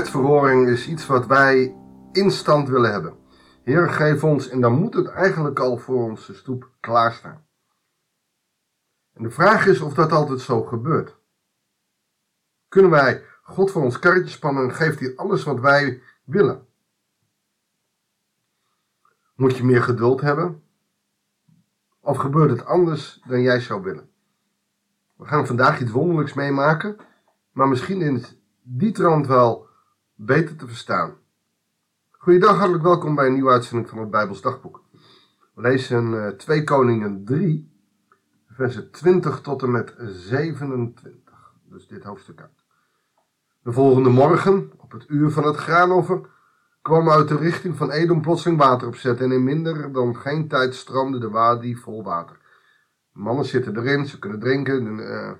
Wetverhoring is iets wat wij instant willen hebben. Heer, geef ons, en dan moet het eigenlijk al voor onze stoep klaarstaan. En de vraag is of dat altijd zo gebeurt. Kunnen wij God voor ons karretje spannen en geeft hij alles wat wij willen? Moet je meer geduld hebben? Of gebeurt het anders dan jij zou willen? We gaan vandaag iets wonderlijks meemaken, maar misschien in die trant wel beter te verstaan. Goeiedag, hartelijk welkom bij een nieuwe uitzending van het Bijbels Dagboek. We lezen uh, eh, 2 Koningen 3, versen 20 tot en met 27. Dus dit hoofdstuk uit. De volgende morgen, op het uur van het graanoffer, kwam uit de richting van Edom plotseling water opzetten en in minder dan geen tijd stroomde de wadi vol water. Mannen zitten erin, ze kunnen drinken. Uh,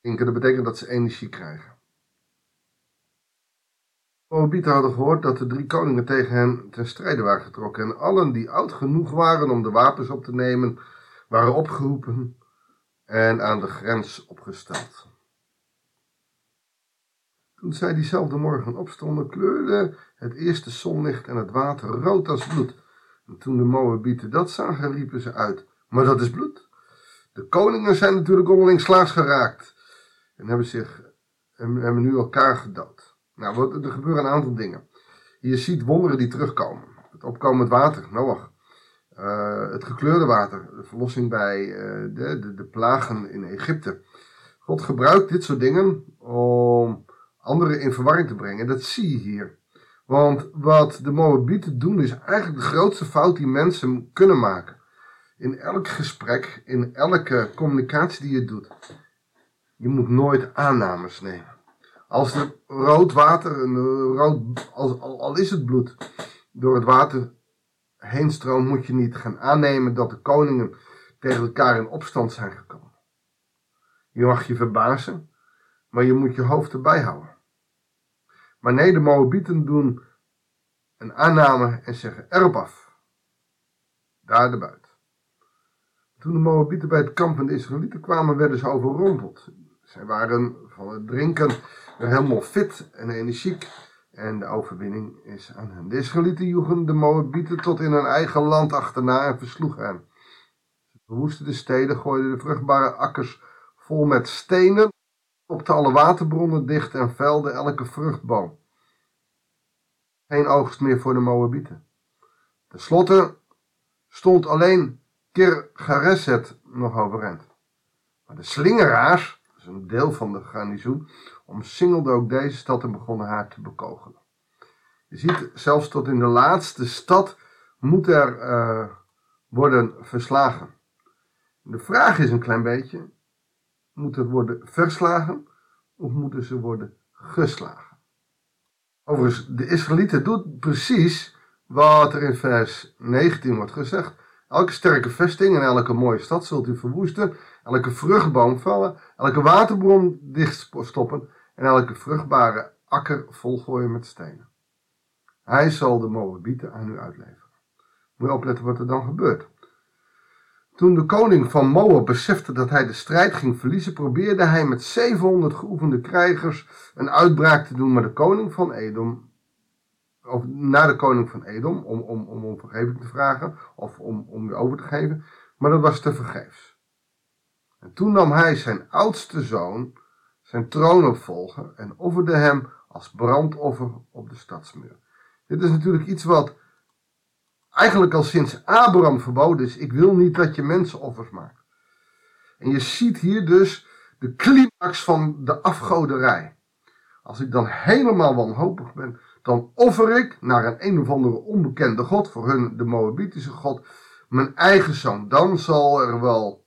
drinken, dat betekent dat ze energie krijgen. Moabieten hadden gehoord dat de drie koningen tegen hen ten strijde waren getrokken en allen die oud genoeg waren om de wapens op te nemen, waren opgeroepen en aan de grens opgesteld. Toen zij diezelfde morgen opstonden, kleurde het eerste zonlicht en het water rood als bloed. En toen de Moabieten dat zagen, riepen ze uit, maar dat is bloed. De koningen zijn natuurlijk onderling slaags geraakt en hebben, zich, en hebben nu elkaar gedood. Nou, er gebeuren een aantal dingen. Je ziet wonderen die terugkomen. Het opkomend water, Noach. Uh, het gekleurde water, de verlossing bij uh, de, de, de plagen in Egypte. God gebruikt dit soort dingen om anderen in verwarring te brengen. Dat zie je hier. Want wat de Moabieten doen is eigenlijk de grootste fout die mensen kunnen maken. In elk gesprek, in elke communicatie die je doet. Je moet nooit aannames nemen. Als er rood water, een rood, als, al, is het bloed, door het water heen stroomt, moet je niet gaan aannemen dat de koningen tegen elkaar in opstand zijn gekomen. Je mag je verbazen, maar je moet je hoofd erbij houden. Maar nee, de Moabieten doen een aanname en zeggen erop af. Daar de buit. Toen de Moabieten bij het kamp van de Israëlieten kwamen, werden ze overrompeld. Zij waren van het drinken helemaal fit en energiek. En de overwinning is aan hen. De Israëlieten joegen de Moabieten tot in hun eigen land achterna en versloegen hen. Ze verwoesten de steden, gooiden de vruchtbare akkers vol met stenen, opten alle waterbronnen dicht en velden elke vruchtboom. Geen oogst meer voor de Moabieten. Ten slotte stond alleen Kirgareset nog overeind. Maar de slingeraars is een deel van de garnizoen, omsingelde ook deze stad en begonnen haar te bekogelen. Je ziet zelfs tot in de laatste stad moet er uh, worden verslagen. De vraag is een klein beetje, moet er worden verslagen of moeten ze worden geslagen? Overigens, de Israëlieten doet precies wat er in vers 19 wordt gezegd. Elke sterke vesting en elke mooie stad zult u verwoesten, elke vruchtboom vallen, elke waterbron dichtstoppen en elke vruchtbare akker volgooien met stenen. Hij zal de Moabieten aan u uitleveren. Moet je opletten wat er dan gebeurt. Toen de koning van Moab besefte dat hij de strijd ging verliezen, probeerde hij met 700 geoefende krijgers een uitbraak te doen, maar de koning van Edom of naar de koning van Edom om, om, om, vergeving te vragen of om, om je over te geven, maar dat was te vergeefs. En toen nam hij zijn oudste zoon zijn troon opvolgen en offerde hem als brandoffer op de stadsmuur. Dit is natuurlijk iets wat eigenlijk al sinds Abraham verboden is. Ik wil niet dat je mensenoffers maakt. En je ziet hier dus de climax van de afgoderij. Als ik dan helemaal wanhopig ben, dan offer ik naar een een of andere onbekende god, voor hun de Moabitische god, mijn eigen zoon. Dan zal er wel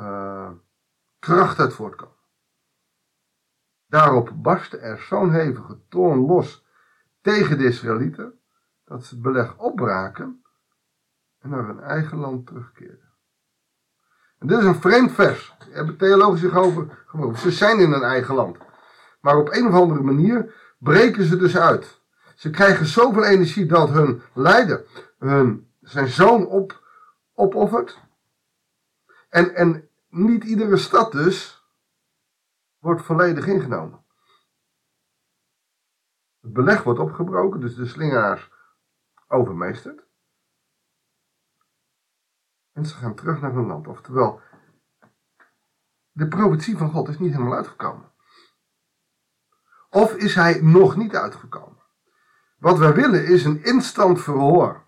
uh, kracht uit voortkomen. Daarop barstte er zo'n hevige toorn los tegen de Israëlieten, dat ze het beleg opbraken en naar hun eigen land terugkeerden. En dit is een vreemd vers. Daar hebben theologisch zich over Ze zijn in hun eigen land. Maar op een of andere manier breken ze dus uit. Ze krijgen zoveel energie dat hun leider hun, zijn zoon op, opoffert. En, en niet iedere stad dus wordt volledig ingenomen. Het beleg wordt opgebroken, dus de slingeraars overmeesterd. En ze gaan terug naar hun land. Oftewel, de profetie van God is niet helemaal uitgekomen. Of is hij nog niet uitgekomen? Wat wij willen is een instant verhoor.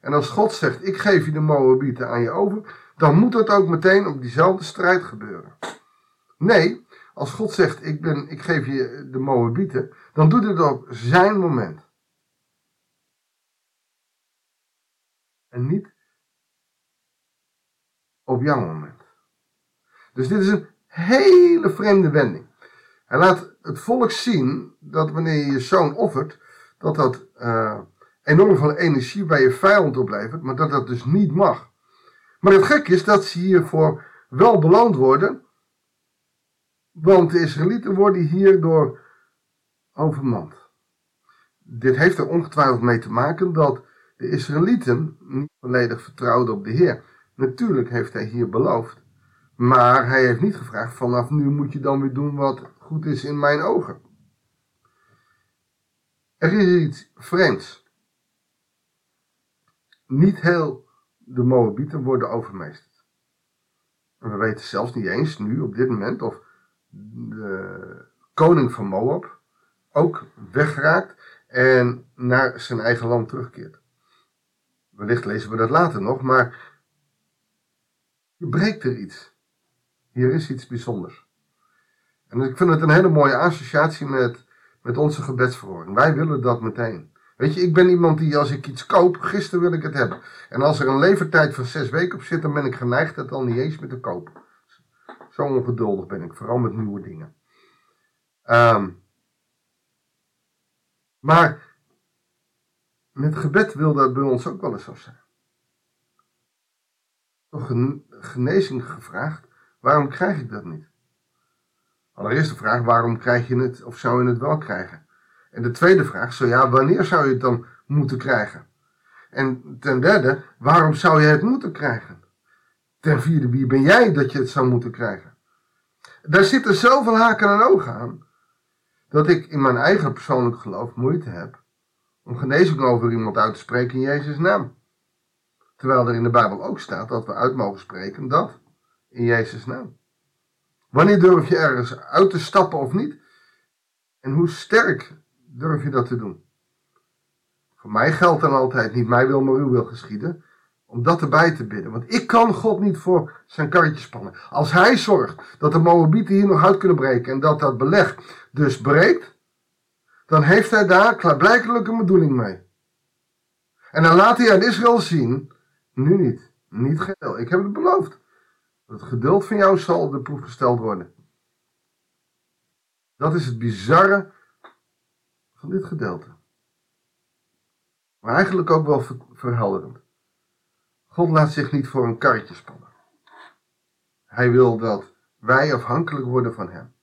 En als God zegt, ik geef je de Moabieten aan je over, dan moet dat ook meteen op diezelfde strijd gebeuren. Nee, als God zegt, ik, ben, ik geef je de Moabieten, dan doet het op zijn moment. En niet op jouw moment. Dus dit is een hele vreemde wending. Hij laat het volk zien dat wanneer je je zoon offert, dat dat uh, enorm veel energie bij je vijand oplevert, maar dat dat dus niet mag. Maar het gek is dat ze hiervoor wel beloond worden, want de Israëlieten worden hierdoor overmand. Dit heeft er ongetwijfeld mee te maken dat de Israëlieten niet volledig vertrouwden op de Heer. Natuurlijk heeft hij hier beloofd, maar hij heeft niet gevraagd vanaf nu moet je dan weer doen wat goed is in mijn ogen. Er is iets vreemds. Niet heel de Moabieten worden overmeesterd. En we weten zelfs niet eens nu op dit moment of de koning van Moab ook wegraakt en naar zijn eigen land terugkeert. Wellicht lezen we dat later nog, maar hier breekt er iets. Hier is iets bijzonders. En ik vind het een hele mooie associatie met, met onze gebedsverhoring. Wij willen dat meteen. Weet je, ik ben iemand die als ik iets koop, gisteren wil ik het hebben. En als er een levertijd van zes weken op zit, dan ben ik geneigd het al niet eens meer te kopen. Zo ongeduldig ben ik, vooral met nieuwe dingen. Um, maar met gebed wil dat bij ons ook wel eens zo zijn. Toch een genezing gevraagd, waarom krijg ik dat niet? Allereerst de vraag, waarom krijg je het of zou je het wel krijgen? En de tweede vraag, zo ja, wanneer zou je het dan moeten krijgen? En ten derde, waarom zou je het moeten krijgen? Ten vierde, wie ben jij dat je het zou moeten krijgen? Daar zitten zoveel haken en ogen aan, dat ik in mijn eigen persoonlijk geloof moeite heb om genezing over iemand uit te spreken in Jezus' naam. Terwijl er in de Bijbel ook staat dat we uit mogen spreken dat in Jezus' naam. Wanneer durf je ergens uit te stappen of niet? En hoe sterk durf je dat te doen? Voor mij geldt dan altijd niet mij wil, maar u wil geschieden. Om dat erbij te bidden. Want ik kan God niet voor zijn karretje spannen. Als hij zorgt dat de Moabieten hier nog uit kunnen breken. En dat dat beleg dus breekt. Dan heeft hij daar klaarblijkelijk een bedoeling mee. En dan laat hij aan Israël zien. Nu niet. Niet geheel. Ik heb het beloofd. Het geduld van jou zal op de proef gesteld worden. Dat is het bizarre van dit gedeelte. Maar eigenlijk ook wel verhelderend. God laat zich niet voor een karretje spannen. Hij wil dat wij afhankelijk worden van Hem.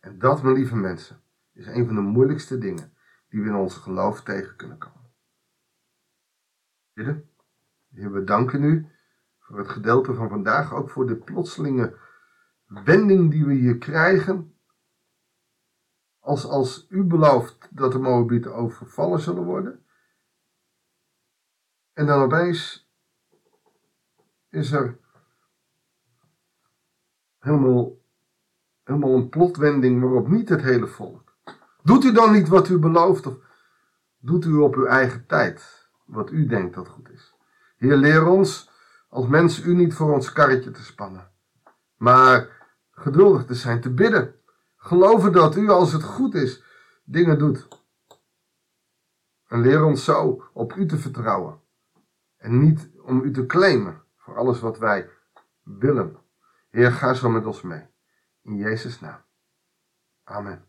En dat, mijn lieve mensen, is een van de moeilijkste dingen die we in onze geloof tegen kunnen komen. Bidden. We danken u voor het gedeelte van vandaag, ook voor de plotselinge wending die we hier krijgen. Als, als u belooft dat de Moabieten overvallen zullen worden. En dan opeens is er helemaal, helemaal een plotwending waarop niet het hele volk. Doet u dan niet wat u belooft of doet u op uw eigen tijd wat u denkt dat goed is? Heer, leer ons als mensen u niet voor ons karretje te spannen, maar geduldig te zijn, te bidden. Geloven dat u, als het goed is, dingen doet. En leer ons zo op u te vertrouwen. En niet om u te claimen voor alles wat wij willen. Heer, ga zo met ons mee. In Jezus' naam. Amen.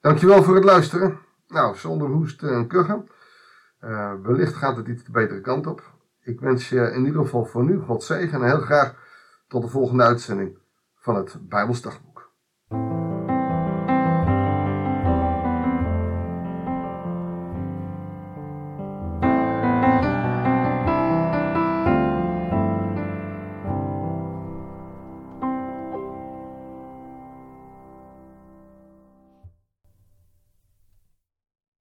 Dankjewel voor het luisteren. Nou, zonder hoesten en kuchen. Uh, wellicht gaat het iets de betere kant op. Ik wens je in ieder geval voor nu God zegen en heel graag tot de volgende uitzending van het Bijbelsdagboek.